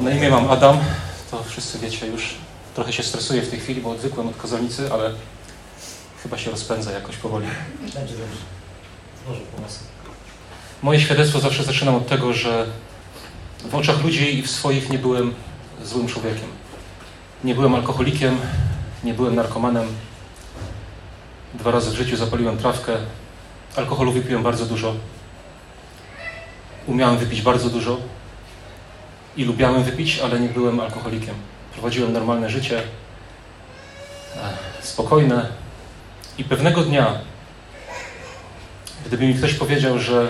Na imię mam Adam, to wszyscy wiecie już. Trochę się stresuję w tej chwili, bo odwykłem od kazalnicy, ale chyba się rozpędza jakoś powoli. Będzie dobrze. Pomysł. Moje świadectwo zawsze zaczynam od tego, że w oczach ludzi i w swoich nie byłem złym człowiekiem. Nie byłem alkoholikiem, nie byłem narkomanem. Dwa razy w życiu zapaliłem trawkę. Alkoholu wypiłem bardzo dużo. Umiałem wypić bardzo dużo i lubiałem wypić, ale nie byłem alkoholikiem. Prowadziłem normalne życie, e, spokojne i pewnego dnia, gdyby mi ktoś powiedział, że,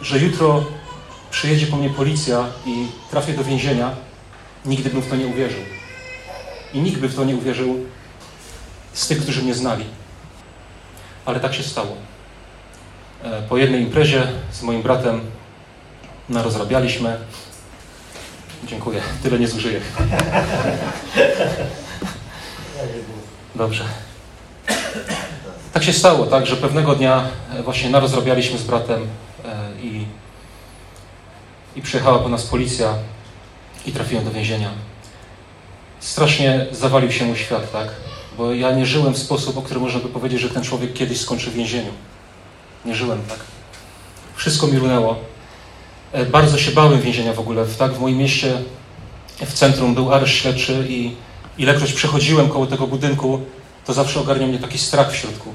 że jutro przyjedzie po mnie policja i trafię do więzienia, nigdy bym w to nie uwierzył. I nikt by w to nie uwierzył z tych, którzy mnie znali. Ale tak się stało. E, Po jednej imprezie z moim bratem narozrabialiśmy. Dziękuję, tyle nie zużyję. Dobrze. Tak się stało, tak, że pewnego dnia e, właśnie narozrabialiśmy z bratem e, i, i przyjechała po nas policja i trafiłem do więzienia. Strasznie zawalił się mój świat, tak? Bo ja nie żyłem w sposób, o którym można by powiedzieć, że ten człowiek kiedyś skończy w więzieniu. Nie żyłem tak. Wszystko mi runęło. E, Bardzo się bałem więzienia w ogóle. Tak, w moim mieście, w centrum był areszt śledczy i ilekroć przechodziłem koło tego budynku, to zawsze ogarniał mnie taki strach w środku.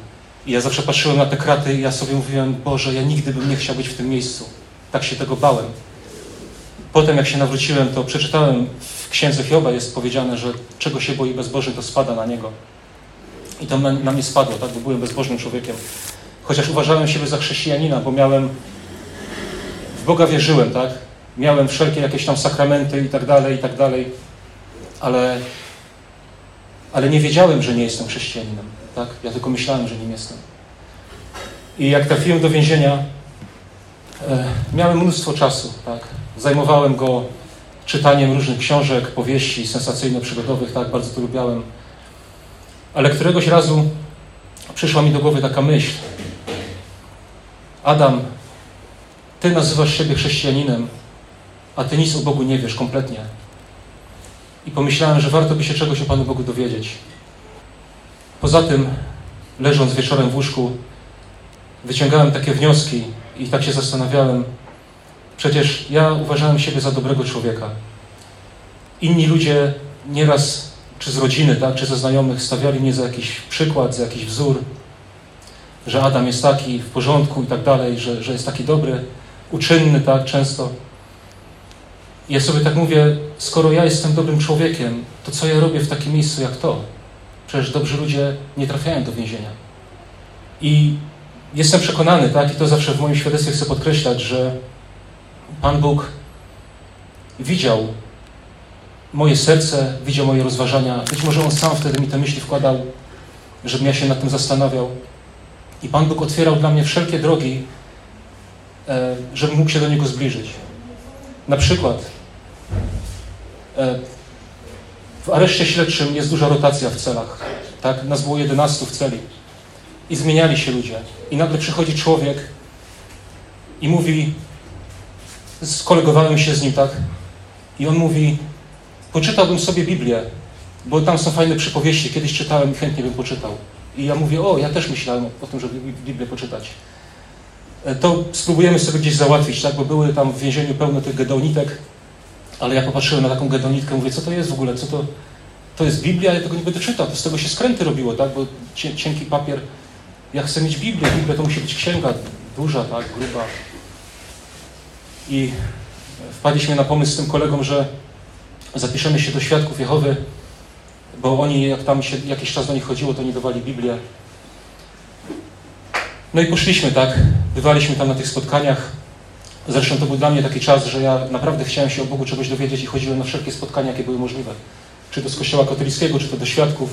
I ja zawsze patrzyłem na te kraty i ja sobie mówiłem, Boże, ja nigdy bym nie chciał być w tym miejscu. Tak się tego bałem. Potem jak się nawróciłem, to przeczytałem w księdze Hioba jest powiedziane, że czego się boi bezbożny, to spada na niego. I to na, na mnie spadło, tak, bo byłem bezbożnym człowiekiem. Chociaż uważałem siebie za chrześcijanina, bo miałem, w Boga wierzyłem, tak? Miałem wszelkie jakieś tam sakramenty i tak dalej, i tak dalej, ale, ale nie wiedziałem, że nie jestem chrześcijaninem, tak? Ja tylko myślałem, że nim jestem. I jak trafiłem do więzienia, e, miałem mnóstwo czasu, tak? Zajmowałem go czytaniem różnych książek, powieści sensacyjno-przygodowych, tak? Bardzo to lubiałem. Ale któregoś razu przyszła mi do głowy taka myśl. Adam, ty nazywasz siebie chrześcijaninem, a ty nic o Bogu nie wiesz kompletnie. I pomyślałem, że warto by się czegoś o Panu Bogu dowiedzieć. Poza tym, leżąc wieczorem w łóżku, wyciągałem takie wnioski i tak się zastanawiałem. Przecież ja uważałem siebie za dobrego człowieka. Inni ludzie nieraz, czy z rodziny, tak, czy ze znajomych, stawiali mnie za jakiś przykład, za jakiś wzór, że Adam jest taki w porządku i tak dalej, że, że jest taki dobry, uczynny, tak, często. Ja sobie tak mówię, skoro ja jestem dobrym człowiekiem, to co ja robię w takim miejscu jak to? Przecież dobrzy ludzie nie trafiają do więzienia. I jestem przekonany, tak, i to zawsze w moim świadectwie chcę podkreślać, że Pan Bóg widział moje serce, widział moje rozważania. Być może On sam wtedy mi te myśli wkładał, żebym ja się nad tym zastanawiał. I Pan Bóg otwierał dla mnie wszelkie drogi, żebym mógł się do Niego zbliżyć. Na przykład e, w areszcie śledczym jest duża rotacja w celach. Tak? Nas było 11 w celi. I zmieniali się ludzie. I nagle przychodzi człowiek i mówi, skolegowałem się z nim, tak? I on mówi, poczytałbym sobie Biblię, bo tam są fajne przypowieści, kiedyś czytałem i chętnie bym poczytał. I ja mówię, o, ja też myślałem o tym, żeby Biblię poczytać. E, To spróbujemy sobie gdzieś załatwić, tak? Bo były tam w więzieniu pełno tych gedonitek, ale ja popatrzyłem na taką gedonitkę, mówię, co to jest w ogóle, co to... To jest Biblia, ja tego nie będę czytał, to z tego się skręty robiło, tak? Bo cie- cienki papier. Ja chcę mieć Biblię, Biblia to musi być księga duża, tak? Gruba. I wpadliśmy na pomysł z tym kolegą, że zapiszemy się do Świadków Jehowy, bo oni, jak tam się jakiś czas do nich chodziło, to nie dawali Biblię. No i poszliśmy, tak? Bywaliśmy tam na tych spotkaniach. Zresztą to był dla mnie taki czas, że ja naprawdę chciałem się o Bogu czegoś dowiedzieć i chodziłem na wszelkie spotkania, jakie były możliwe. Czy to z kościoła katolickiego, czy to do świadków.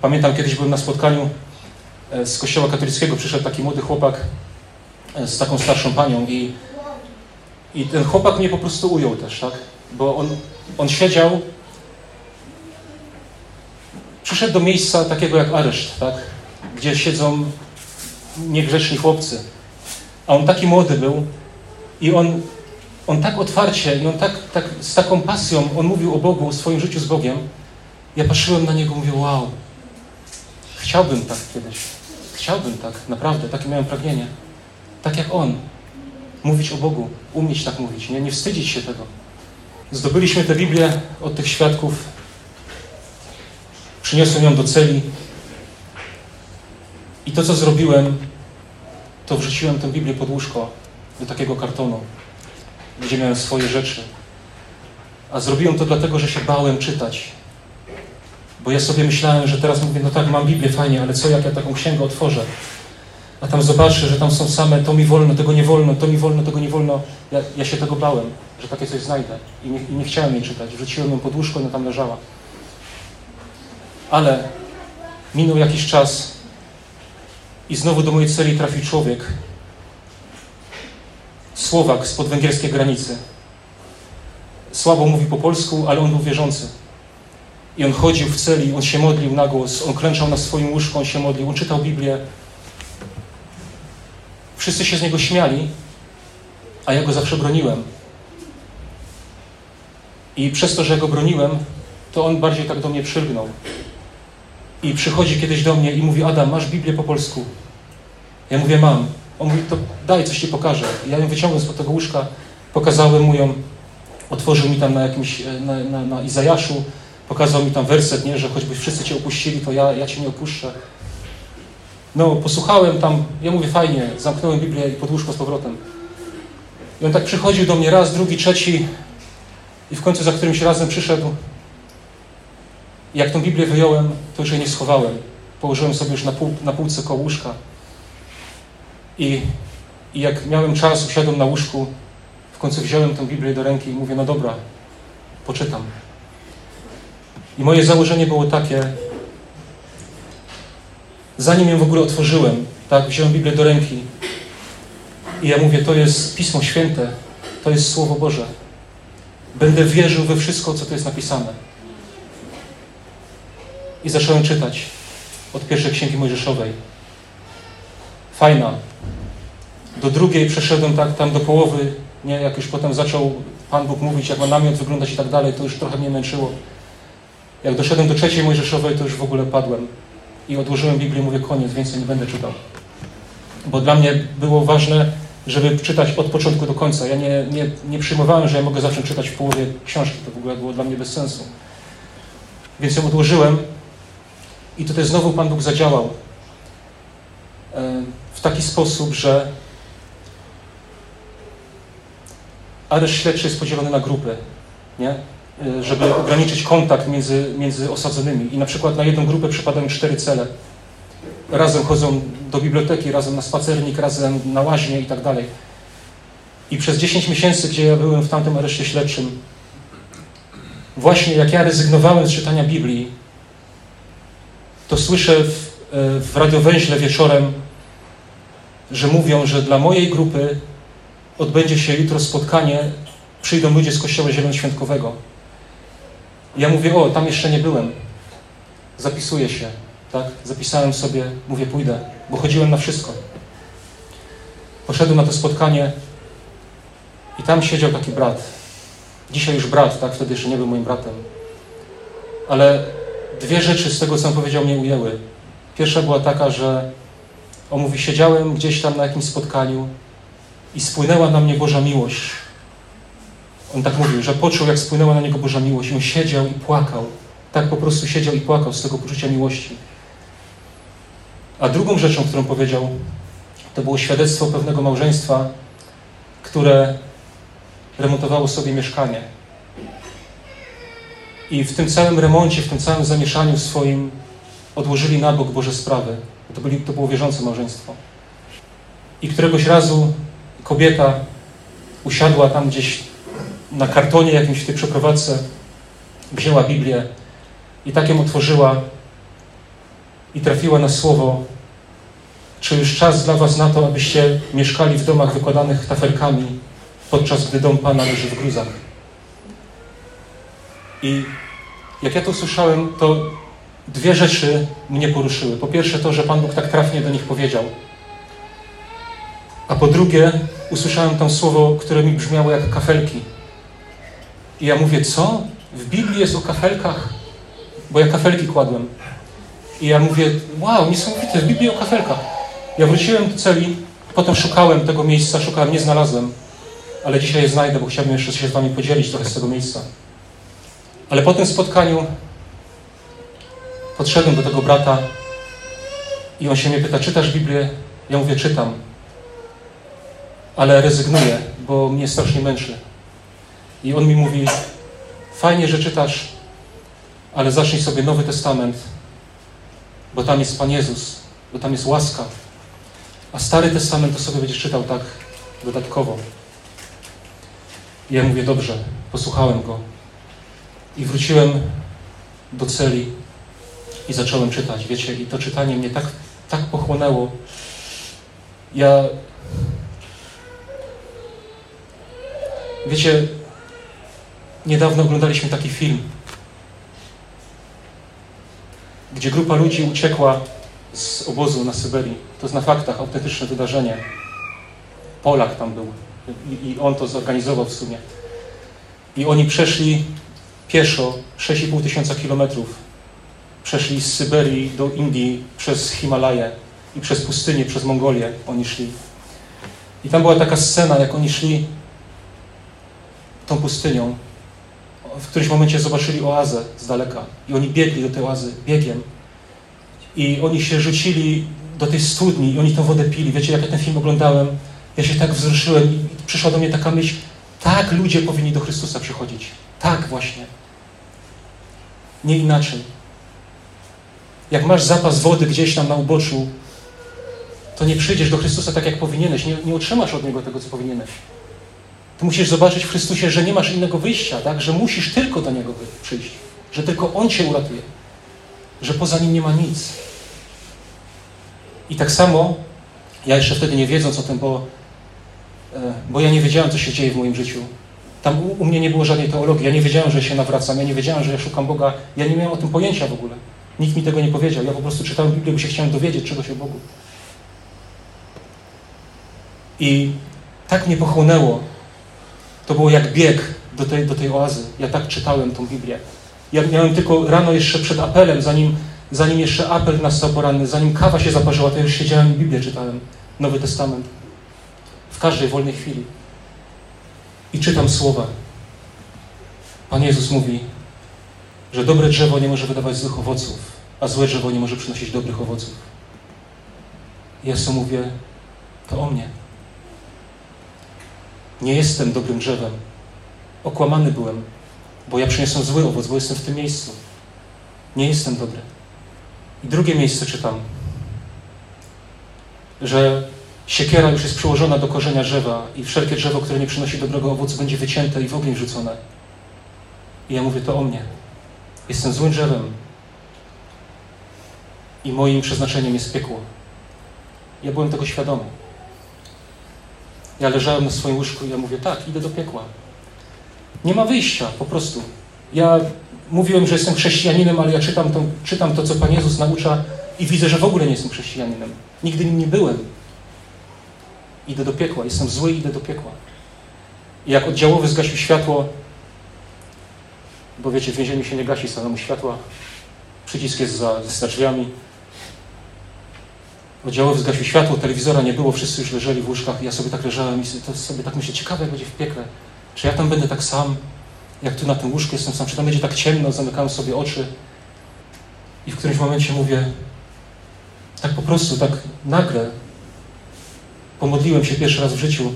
Pamiętam, kiedyś byłem na spotkaniu e, z kościoła katolickiego, przyszedł taki młody chłopak e, z taką starszą panią i, i ten chłopak mnie po prostu ujął też, tak? Bo on, on siedział, przyszedł do miejsca takiego jak areszt, tak? Gdzie siedzą niegrzeczni chłopcy. A on taki młody był I on, on tak otwarcie i on tak, tak z taką pasją, on mówił o Bogu, o swoim życiu z Bogiem. Ja patrzyłem na niego, mówię, wow, chciałbym tak kiedyś. Chciałbym tak, naprawdę, takie miałem pragnienie. Tak jak on. Mówić o Bogu, umieć tak mówić, nie, nie wstydzić się tego. Zdobyliśmy tę Biblię od tych świadków. Przyniosłem ją do celi. I to, co zrobiłem, to wrzuciłem tę Biblię pod łóżko do takiego kartonu, gdzie miałem swoje rzeczy. A zrobiłem to dlatego, że się bałem czytać. Bo ja sobie myślałem, że teraz mówię, no tak, mam Biblię, fajnie, ale co jak ja taką księgę otworzę? A tam zobaczę, że tam są same, to mi wolno, tego nie wolno, to mi wolno, tego nie wolno. Ja, ja się tego bałem, że takie coś znajdę. I nie, i nie chciałem jej czytać. Wrzuciłem ją pod łóżko ona tam leżała. Ale minął jakiś czas i znowu do mojej celi trafił człowiek, Słowak z podwęgierskiej granicy. Słabo mówi po polsku, ale on był wierzący. I on chodził w celi, on się modlił na głos, on klęczał na swoim łóżku, on się modlił, on czytał Biblię. Wszyscy się z niego śmiali, a ja go zawsze broniłem. I przez to, że go broniłem, to on bardziej tak do mnie przylgnął. I przychodzi kiedyś do mnie i mówi, Adam, masz Biblię po polsku? Ja mówię, mam. On mówi, to daj, coś ci pokażę. Ja ją wyciągnąłem z tego łóżka, pokazałem mu ją, otworzył mi tam na jakimś, na, na, na Izajaszu, pokazał mi tam werset, nie, że choćby wszyscy cię opuścili, to ja, ja cię nie opuszczę. No, posłuchałem tam, ja mówię, fajnie, zamknąłem Biblię i pod łóżko z powrotem. I on tak przychodził do mnie raz, drugi, trzeci i w końcu za którymś razem przyszedł. Jak tą Biblię wyjąłem, to już jej nie schowałem. Położyłem sobie już na, pół, na półce koło łóżka. I, I jak miałem czas, usiadłem na łóżku, w końcu wziąłem tę Biblię do ręki i mówię, no dobra, poczytam. I moje założenie było takie, zanim ją w ogóle otworzyłem, tak, wziąłem Biblię do ręki i ja mówię, to jest Pismo Święte, to jest Słowo Boże. Będę wierzył we wszystko, co tu jest napisane. I zacząłem czytać od pierwszej księgi Mojżeszowej. Fajna. Do drugiej przeszedłem tak tam do połowy, nie, jak już potem zaczął Pan Bóg mówić, jak ma namiot wyglądać i tak dalej, to już trochę mnie męczyło. Jak doszedłem do trzeciej Mojżeszowej, to już w ogóle padłem. I odłożyłem Biblię, mówię, koniec, więcej nie będę czytał. Bo dla mnie było ważne, żeby czytać od początku do końca. Ja nie, nie, nie przyjmowałem, że ja mogę zacząć czytać w połowie książki. To w ogóle było dla mnie bez sensu. Więc ją odłożyłem i tutaj znowu Pan Bóg zadziałał w taki sposób, że areszt śledczy jest podzielony na grupy, nie? żeby ograniczyć kontakt między, między osadzonymi. I na przykład na jedną grupę przypadają cztery cele. Razem chodzą do biblioteki, razem na spacernik, razem na łaźnię i tak dalej. I przez 10 miesięcy, gdzie ja byłem w tamtym areszcie śledczym, właśnie jak ja rezygnowałem z czytania Biblii, to słyszę w, w radiowęźle wieczorem, że mówią, że dla mojej grupy odbędzie się jutro spotkanie, przyjdą ludzie z Kościoła Zielonoświątkowego. Ja mówię, o, tam jeszcze nie byłem. Zapisuję się, tak? Zapisałem sobie, mówię, pójdę, bo chodziłem na wszystko. Poszedłem na to spotkanie i tam siedział taki brat. Dzisiaj już brat, tak? Wtedy jeszcze nie był moim bratem. Ale dwie rzeczy z tego, co on powiedział, mnie ujęły. Pierwsza była taka, że on mówi, siedziałem gdzieś tam na jakimś spotkaniu i spłynęła na mnie Boża miłość. On tak mówił, że poczuł, jak spłynęła na niego Boża miłość. I on siedział i płakał. Tak po prostu siedział i płakał z tego poczucia miłości. A drugą rzeczą, którą powiedział, to było świadectwo pewnego małżeństwa, które remontowało sobie mieszkanie. I w tym całym remoncie, w tym całym zamieszaniu swoim odłożyli na bok Boże sprawy. To, byli, to było wierzące małżeństwo. I któregoś razu kobieta usiadła tam gdzieś na kartonie jakimś w tej przeprowadzce, wzięła Biblię i tak ją otworzyła i trafiła na słowo czy już czas dla was na to, abyście mieszkali w domach wykładanych tafelkami, podczas gdy dom Pana leży w gruzach? I jak ja to słyszałem, to dwie rzeczy mnie poruszyły. Po pierwsze to, że Pan Bóg tak trafnie do nich powiedział. A po drugie, usłyszałem tam słowo, które mi brzmiało jak kafelki. I ja mówię, co? W Biblii jest o kafelkach? Bo ja kafelki kładłem. I ja mówię, wow, niesamowite, w Biblii o kafelkach. Ja wróciłem do celi, potem szukałem tego miejsca, szukałem, nie znalazłem. Ale dzisiaj je znajdę, bo chciałbym jeszcze się z Wami podzielić trochę z tego miejsca. Ale po tym spotkaniu podszedłem do tego brata i on się mnie pyta, czytasz Biblię? Ja mówię, czytam. Ale rezygnuję, bo mnie strasznie męczy. I on mi mówi, fajnie, że czytasz, ale zacznij sobie Nowy Testament, bo tam jest Pan Jezus, bo tam jest łaska. A Stary Testament to sobie będziesz czytał tak dodatkowo. I ja mówię, dobrze, posłuchałem go. I wróciłem do celi i zacząłem czytać, wiecie, i to czytanie mnie tak, tak pochłonęło. Ja... Wiecie, niedawno oglądaliśmy taki film, gdzie grupa ludzi uciekła z obozu na Syberii. To jest na faktach autentyczne wydarzenie. Polak tam był i, i on to zorganizował w sumie. I oni przeszli pieszo 6,5 tysiąca kilometrów. Przeszli z Syberii do Indii przez Himalaje i przez pustynię, przez Mongolię oni szli. I tam była taka scena, jak oni szli tą pustynią. W którymś momencie zobaczyli oazę z daleka i oni biegli do tej oazy biegiem. I oni się rzucili do tej studni i oni tą wodę pili. Wiecie, jak ja ten film oglądałem, ja się tak wzruszyłem i przyszła do mnie taka myśl, tak ludzie powinni do Chrystusa przychodzić. Tak właśnie. Nie inaczej. Jak masz zapas wody gdzieś tam na uboczu, to nie przyjdziesz do Chrystusa tak, jak powinieneś. Nie, nie otrzymasz od Niego tego, co powinieneś. Ty musisz zobaczyć w Chrystusie, że nie masz innego wyjścia, tak? że musisz tylko do Niego przyjść, że tylko On Cię uratuje, że poza Nim nie ma nic. I tak samo, ja jeszcze wtedy nie wiedząc o tym, bo, bo ja nie wiedziałem, co się dzieje w moim życiu. Tam u, u mnie nie było żadnej teologii, ja nie wiedziałem, że się nawracam, ja nie wiedziałem, że ja szukam Boga, ja nie miałem o tym pojęcia w ogóle. Nikt mi tego nie powiedział, ja po prostu czytałem Biblię, bo się chciałem dowiedzieć czegoś o Bogu. I tak mnie pochłonęło, to było jak bieg do tej, do tej oazy. Ja tak czytałem tą Biblię. Ja miałem tylko rano jeszcze przed apelem, zanim, zanim jeszcze apel nastał poranny, zanim kawa się zaparzyła, to już siedziałem i Biblię czytałem, Nowy Testament. W każdej wolnej chwili. I czytam słowa. Pan Jezus mówi, że dobre drzewo nie może wydawać złych owoców, a złe drzewo nie może przynosić dobrych owoców. I ja sobie mówię, to o mnie. Nie jestem dobrym drzewem. Okłamany byłem, bo ja przyniosłem zły owoc, bo jestem w tym miejscu. Nie jestem dobry. I drugie miejsce czytam, że siekiera już jest przyłożona do korzenia drzewa i wszelkie drzewo, które nie przynosi dobrego owocu, będzie wycięte i w ogień rzucone. I ja mówię, to o mnie. Jestem złym drzewem i moim przeznaczeniem jest piekło. Ja byłem tego świadomy. Ja leżałem na swoim łóżku i ja mówię, tak, idę do piekła. Nie ma wyjścia, po prostu. Ja mówiłem, że jestem chrześcijaninem, ale ja czytam to, czytam to, co Pan Jezus naucza i widzę, że w ogóle nie jestem chrześcijaninem. Nigdy nim nie byłem. Idę do piekła, jestem zły, idę do piekła. I jak oddziałowy zgasił światło, bo wiecie, w więzieniu się nie gasi samemu światła, przycisk jest za, za drzwiami, Oddziałowy zgasił światło, telewizora nie było, wszyscy już leżeli w łóżkach ja sobie tak leżałem i to sobie tak myślę, ciekawe jak będzie w piekle. Czy ja tam będę tak sam, jak tu na tym łóżku jestem sam, czy tam będzie tak ciemno, zamykałem sobie oczy i w którymś momencie mówię, tak po prostu, tak nagle pomodliłem się pierwszy raz w życiu,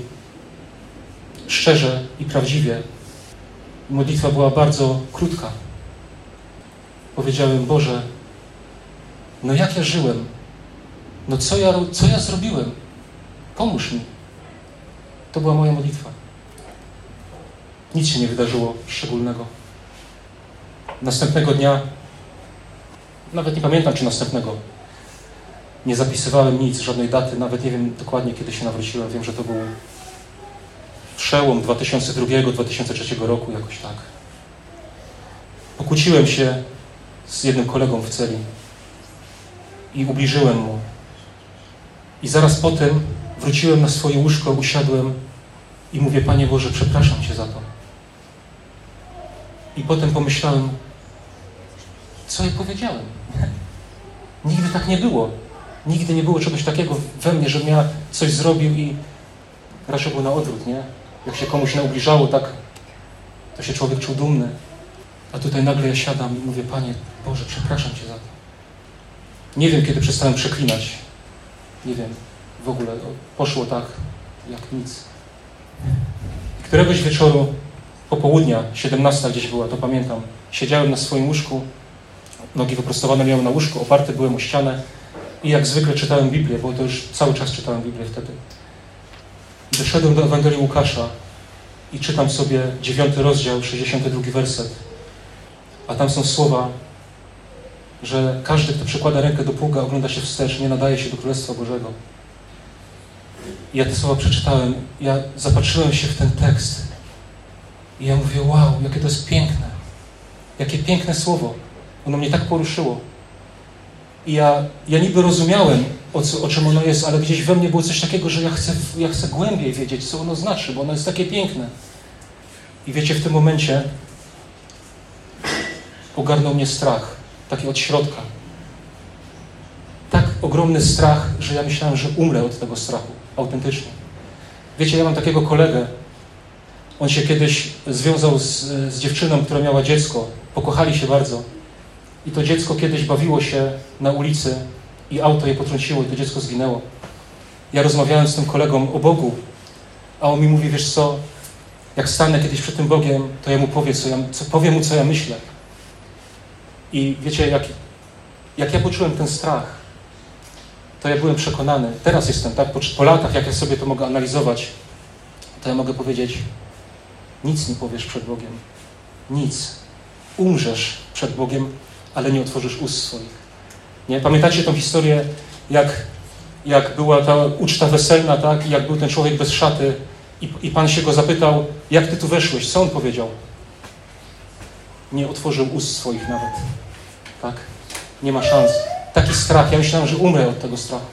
szczerze i prawdziwie. Modlitwa była bardzo krótka. Powiedziałem, Boże, no jak ja żyłem, no co ja, co ja zrobiłem? Pomóż mi. To była moja modlitwa. Nic się nie wydarzyło szczególnego. Następnego dnia, nawet nie pamiętam czy następnego, nie zapisywałem nic, żadnej daty, nawet nie wiem dokładnie kiedy się nawróciłem. Wiem, że to był przełom 2002-2003 roku, jakoś tak. Pokłóciłem się z jednym kolegą w celi i ubliżyłem mu. I zaraz po tym wróciłem na swoje łóżko, usiadłem i mówię, Panie Boże, przepraszam Cię za to. I potem pomyślałem, co ja powiedziałem? Nigdy tak nie było. Nigdy nie było czegoś takiego we mnie, żebym ja coś zrobił i raczej było na odwrót, nie? Jak się komuś naubliżało, tak, to się człowiek czuł dumny. A tutaj nagle ja siadam i mówię, Panie Boże, przepraszam Cię za to. Nie wiem, kiedy przestałem przeklinać. Nie wiem, w ogóle poszło tak, jak nic. Któregoś wieczoru, popołudnia, 17 gdzieś była, to pamiętam, siedziałem na swoim łóżku, nogi wyprostowane miałem na łóżku, oparty byłem o ścianę i jak zwykle czytałem Biblię, bo to już cały czas czytałem Biblię wtedy. Doszedłem do Ewangelii Łukasza i czytam sobie dziewiąty rozdział, 62 werset. A tam są słowa, że każdy, kto przykłada rękę do pługa, ogląda się wstecz, nie nadaje się do Królestwa Bożego. I ja te słowa przeczytałem, ja zapatrzyłem się w ten tekst i ja mówię, wow, jakie to jest piękne. Jakie piękne słowo. Ono mnie tak poruszyło. I ja, ja niby rozumiałem, o, co, o czym ono jest, ale gdzieś we mnie było coś takiego, że ja chcę, ja chcę głębiej wiedzieć, co ono znaczy, bo ono jest takie piękne. I wiecie, w tym momencie ogarnął mnie strach, taki od środka. Tak ogromny strach, że ja myślałem, że umrę od tego strachu, autentycznie. Wiecie, ja mam takiego kolegę, on się kiedyś związał z, z dziewczyną, która miała dziecko, pokochali się bardzo. I to dziecko kiedyś bawiło się na ulicy i auto je potrąciło i to dziecko zginęło. Ja rozmawiałem z tym kolegą o Bogu, a on mi mówi, wiesz co, jak stanę kiedyś przed tym Bogiem, to ja mu powiem, co ja, co, powiem mu, co ja myślę. I wiecie, jak, jak ja poczułem ten strach, to ja byłem przekonany, teraz jestem, tak, po, po latach, jak ja sobie to mogę analizować, to ja mogę powiedzieć, nic nie powiesz przed Bogiem. Nic. Umrzesz przed Bogiem, ale nie otworzysz ust swoich. Nie? Pamiętacie tą historię, jak, jak była ta uczta weselna, tak? Jak był ten człowiek bez szaty i, i Pan się go zapytał, jak ty tu weszłeś? Co on powiedział? Nie otworzył ust swoich nawet. Tak? Nie ma szans. Taki strach. Ja myślałem, że umrę od tego strachu.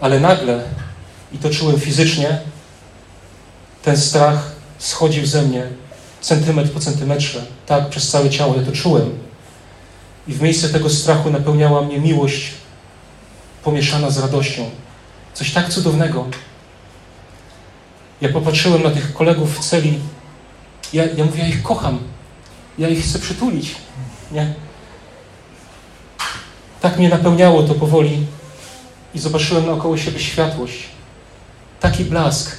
Ale nagle, i to czułem fizycznie, ten strach schodził ze mnie centymetr po centymetrze, tak, przez całe ciało. Ja to czułem. I w miejsce tego strachu napełniała mnie miłość pomieszana z radością. Coś tak cudownego. Ja popatrzyłem na tych kolegów w celi. Ja, ja mówię, ja ich kocham. Ja ich chcę przytulić. Nie? Tak mnie napełniało to powoli i zobaczyłem naokoło siebie światłość. Taki blask.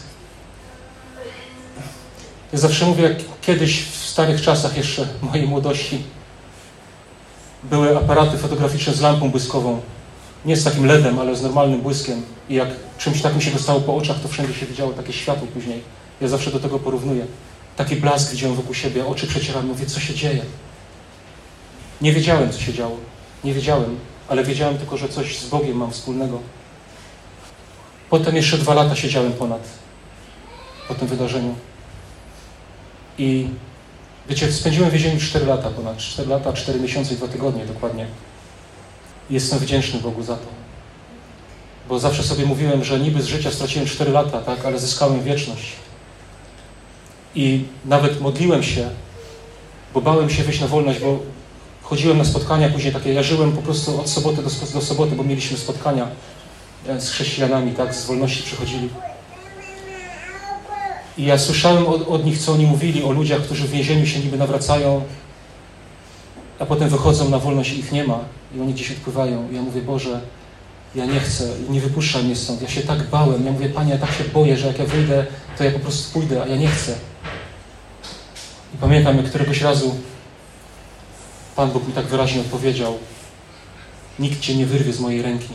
Ja zawsze mówię, jak kiedyś w starych czasach jeszcze mojej młodości były aparaty fotograficzne z lampą błyskową. Nie z takim LEDem, ale z normalnym błyskiem. I jak czymś takim się dostało po oczach, to wszędzie się widziało takie światło później. Ja zawsze do tego porównuję. Taki blask widziałem wokół siebie, oczy przecieram, mówię, co się dzieje. Nie wiedziałem, co się działo. Nie wiedziałem, ale wiedziałem tylko, że coś z Bogiem mam wspólnego. Potem jeszcze dwa lata siedziałem ponad po tym wydarzeniu. I wiecie, spędziłem w więzieniu 4 lata ponad. 4 lata, 4 miesiące i 2 tygodnie dokładnie. Jestem wdzięczny Bogu za to. Bo zawsze sobie mówiłem, że niby z życia straciłem 4 lata, tak, ale zyskałem wieczność. I nawet modliłem się, bo bałem się wyjść na wolność, bo chodziłem na spotkania później takie, ja żyłem po prostu od soboty do, do soboty, bo mieliśmy spotkania e, z chrześcijanami, tak, z wolności przychodzili. I ja słyszałem od, od, nich, co oni mówili o ludziach, którzy w więzieniu się niby nawracają, a potem wychodzą na wolność i ich nie ma. I oni gdzieś odpływają. I ja mówię, Boże, ja nie chcę, nie wypuszczaj mnie stąd. Ja się tak bałem. Ja mówię, Panie, ja tak się boję, że jak ja wyjdę, to ja po prostu pójdę, a ja nie chcę. I pamiętam, jak któregoś razu Pan Bóg mi tak wyraźnie odpowiedział, nikt Cię nie wyrwie z mojej ręki.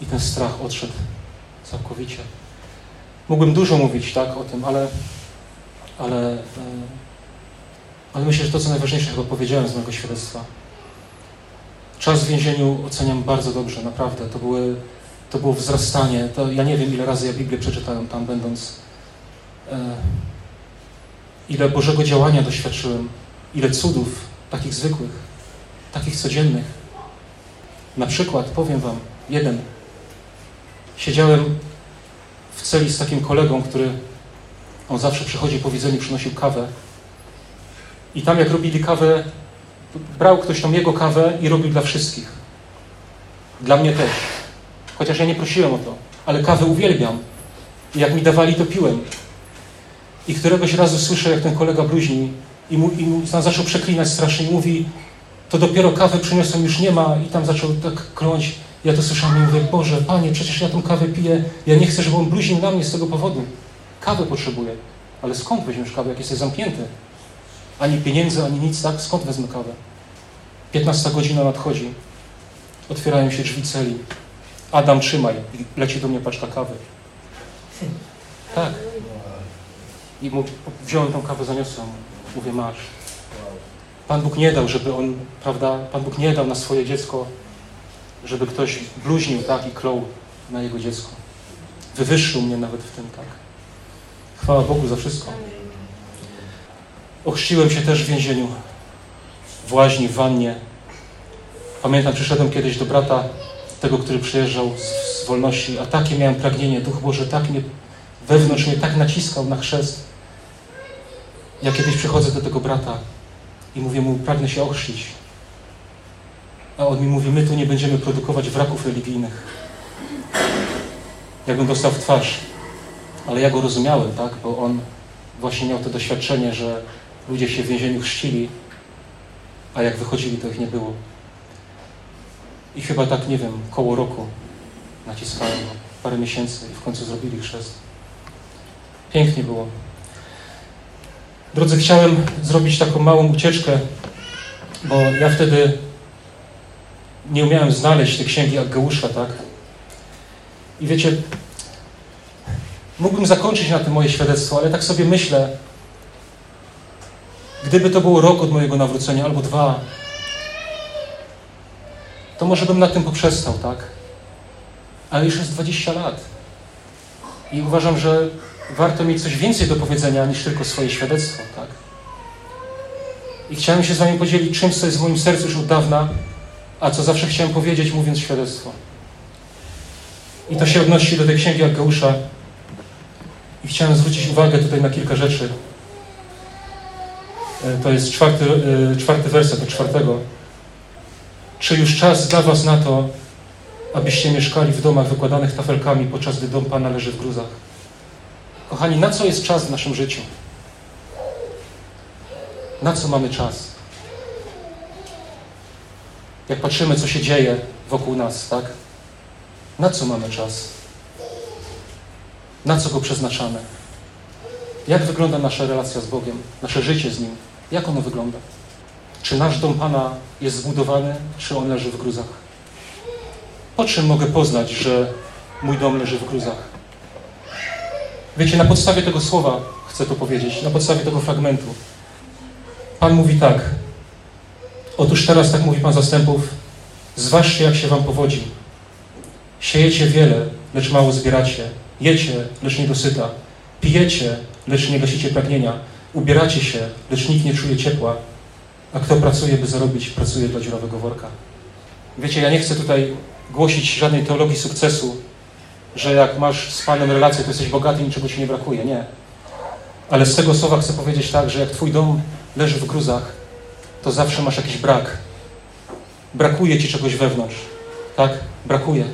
I ten strach odszedł całkowicie. Mógłbym dużo mówić tak, o tym, ale, ale, ale myślę, że to, co najważniejsze, chyba powiedziałem z mojego świadectwa. Czas w więzieniu oceniam bardzo dobrze, naprawdę. To, były, to było wzrastanie. To ja nie wiem, ile razy ja Biblię przeczytałem tam, będąc. Ile Bożego działania doświadczyłem, ile cudów, takich zwykłych, takich codziennych. Na przykład, powiem Wam, jeden. siedziałem w celi z takim kolegą, który on zawsze przychodzi po widzeniu, przynosił kawę. I tam jak robili kawę, brał ktoś tam jego kawę i robił dla wszystkich. Dla mnie też. Chociaż ja nie prosiłem o to, ale kawę uwielbiam. I jak mi dawali, to piłem. I któregoś razu słyszę, jak ten kolega bluźni i, mu, i mu, tam zaczął przeklinać strasznie i mówi, to dopiero kawę przyniosłem, już nie ma i tam zaczął tak kląć. Ja to słyszałem i mówię, Boże, Panie, przecież ja tą kawę piję, ja nie chcę, żeby on bluźnił na mnie z tego powodu. Kawę potrzebuję. Ale skąd weźmiesz kawę, jak jesteś zamknięty? Ani pieniędzy, ani nic, tak? Skąd wezmę kawę? 15 godzina nadchodzi. Otwierają się drzwi celi. Adam, trzymaj. Leci do mnie paczka kawy. Tak. I mu, wziąłem tą kawę, zaniosłem. Mówię, masz. Pan Bóg nie dał, żeby on, prawda, Pan Bóg nie dał na swoje dziecko, żeby ktoś bluźnił, tak, i klął na jego dziecko. Wywyższył mnie nawet w tym, tak. Chwała Bogu za wszystko. Ochrzciłem się też w więzieniu, w łaźni, w wannie. Pamiętam, przyszedłem kiedyś do brata, tego, który przyjeżdżał z, z wolności, a takie miałem pragnienie, Duch Boże tak mnie, wewnątrz mnie tak naciskał na chrzest. Ja kiedyś przychodzę do tego brata i mówię mu, pragnę się ochrzcić. A on mi mówi, my tu nie będziemy produkować wraków religijnych. Jakbym dostał w twarz. Ale ja go rozumiałem, tak? Bo on właśnie miał to doświadczenie, że ludzie się w więzieniu chrzcili, a jak wychodzili, to ich nie było. I chyba tak, nie wiem, koło roku naciskałem parę miesięcy i w końcu zrobili chrzest. Pięknie było. Drodzy, chciałem zrobić taką małą ucieczkę, bo ja wtedy nie umiałem znaleźć tej księgi Aggeusza, tak? I wiecie, mógłbym zakończyć na tym moje świadectwo, ale tak sobie myślę, gdyby to było rok od mojego nawrócenia albo dwa, to może bym na tym poprzestał, tak? Ale już jest 20 lat. I uważam, że warto mieć coś więcej do powiedzenia niż tylko swoje świadectwo, tak? I chciałem się z Wami podzielić czymś, co jest w moim sercu już od dawna, a co zawsze chciałem powiedzieć, mówiąc świadectwo. I to się odnosi do tej księgi Aggeusza. I chciałem zwrócić uwagę tutaj na kilka rzeczy. To jest czwarty, czwarty werset od czwartego. Czy już czas dla was na to, abyście mieszkali w domach wykładanych tafelkami, podczas gdy dom Pana leży w gruzach? Kochani, na co jest czas w naszym życiu? Na co mamy czas? Jak patrzymy, co się dzieje wokół nas, tak? Na co mamy czas? Na co go przeznaczamy? Jak wygląda nasza relacja z Bogiem, nasze życie z Nim? Jak ono wygląda? Czy nasz dom Pana jest zbudowany, czy on leży w gruzach? Po czym mogę poznać, że mój dom leży w gruzach? Wiecie, na podstawie tego słowa chcę to powiedzieć, na podstawie tego fragmentu. Pan mówi tak. Otóż teraz tak mówi Pan zastępów, zważcie, jak się Wam powodzi. Siejecie wiele, lecz mało zbieracie. Jecie, lecz nie dosyta. Pijecie, lecz nie gasicie pragnienia. Ubieracie się, lecz nikt nie czuje ciepła. A kto pracuje, by zarobić, pracuje dla dziurowego worka. Wiecie, ja nie chcę tutaj głosić żadnej teologii sukcesu, że jak masz z Panem relację, to jesteś bogaty niczego ci nie brakuje. Nie. Ale z tego słowa chcę powiedzieć tak, że jak Twój dom leży w gruzach, to zawsze masz jakiś brak. Brakuje Ci czegoś wewnątrz. Tak? Brakuje.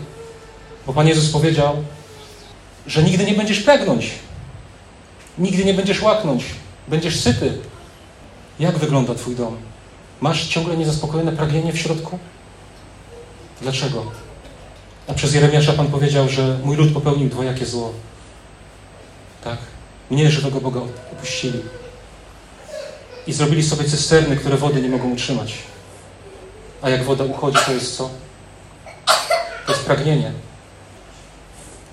Bo Pan Jezus powiedział, że nigdy nie będziesz pragnąć. Nigdy nie będziesz łaknąć. Będziesz syty. Jak wygląda Twój dom? Masz ciągle niezaspokojone pragnienie w środku? Dlaczego? A przez Jeremiasza Pan powiedział, że mój lud popełnił dwojakie zło. Tak? Mnie, żywego Boga, opuścili. I zrobili sobie cysterny, które wody nie mogą utrzymać. A jak woda uchodzi, to jest co? To jest pragnienie.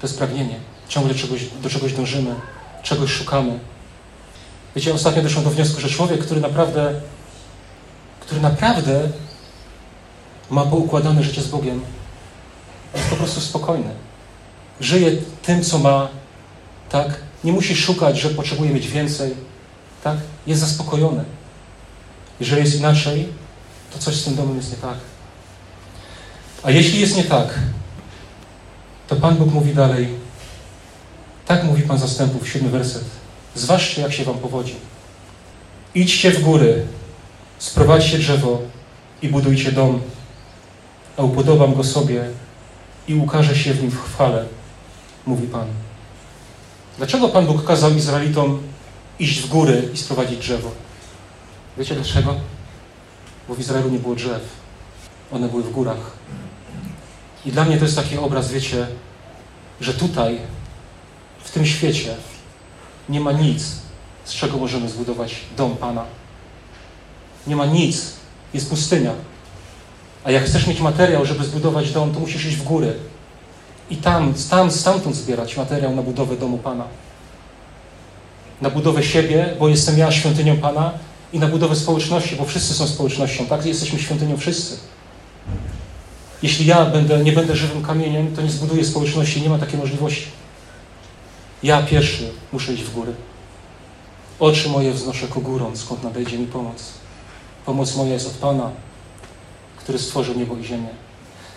To jest pragnienie. Ciągle czegoś, do czegoś dążymy, czegoś szukamy. Wiecie, ostatnio doszłam do wniosku, że człowiek, który naprawdę, który naprawdę ma poukładane życie z Bogiem, jest po prostu spokojny. Żyje tym, co ma, tak? Nie musi szukać, że potrzebuje mieć więcej, tak? Jest zaspokojony. Jeżeli jest inaczej, to coś z tym domem jest nie tak. A jeśli jest nie tak, to Pan Bóg mówi dalej. Tak mówi Pan zastępów, siódmy werset. Zważcie, jak się wam powodzi. Idźcie w góry, sprowadźcie drzewo i budujcie dom, a upodobam go sobie i ukaże się w nim w chwale, mówi Pan. Dlaczego Pan Bóg kazał Izraelitom iść w góry i sprowadzić drzewo? Wiecie dlaczego? Bo w Izraelu nie było drzew. One były w górach. I dla mnie to jest taki obraz, wiecie, że tutaj, w tym świecie, nie ma nic, z czego możemy zbudować dom Pana. Nie ma nic. Jest pustynia. A jak chcesz mieć materiał, żeby zbudować dom, to musisz iść w góry. I tam, tam, stamtąd zbierać materiał na budowę domu Pana. Na budowę siebie, bo jestem ja świątynią Pana i na budowę społeczności, bo wszyscy są społecznością, tak? Jesteśmy świątynią wszyscy. Jeśli ja będę, nie będę żywym kamieniem, to nie zbuduję społeczności, nie ma takiej możliwości. Ja pierwszy muszę iść w góry. Oczy moje wznoszę ku górom, skąd nadejdzie mi pomoc. Pomoc moja jest od Pana, który stworzył niebo i ziemię.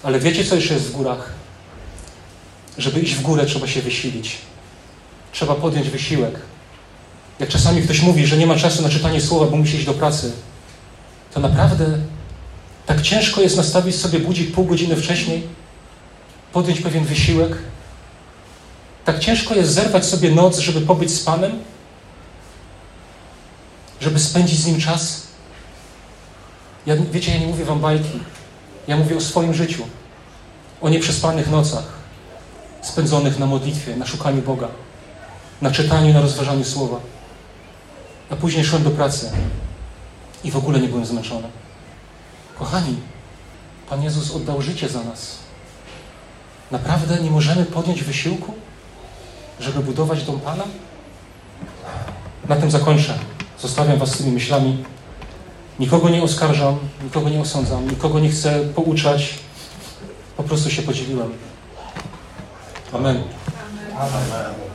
Ale wiecie, co jeszcze jest w górach? Żeby iść w górę, trzeba się wysilić. Trzeba podjąć wysiłek. Jak czasami ktoś mówi, że nie ma czasu na czytanie słowa, bo musi iść do pracy, to naprawdę tak ciężko jest nastawić sobie budzik pół godziny wcześniej, podjąć pewien wysiłek. Tak ciężko jest zerwać sobie noc, żeby pobyć z Panem, żeby spędzić z Nim czas. Ja, wiecie, ja nie mówię wam bajki. Ja mówię o swoim życiu. O nieprzespanych nocach, spędzonych na modlitwie, na szukaniu Boga, na czytaniu, na rozważaniu Słowa. A później szłem do pracy i w ogóle nie byłem zmęczony. Kochani, Pan Jezus oddał życie za nas. Naprawdę nie możemy podjąć wysiłku, żeby budować dom Pana? Na tym zakończę. Zostawiam Was z tymi myślami. Nikogo nie oskarżam, nikogo nie osądzam, nikogo nie chcę pouczać. Po prostu się podzieliłem. Amen. Amen.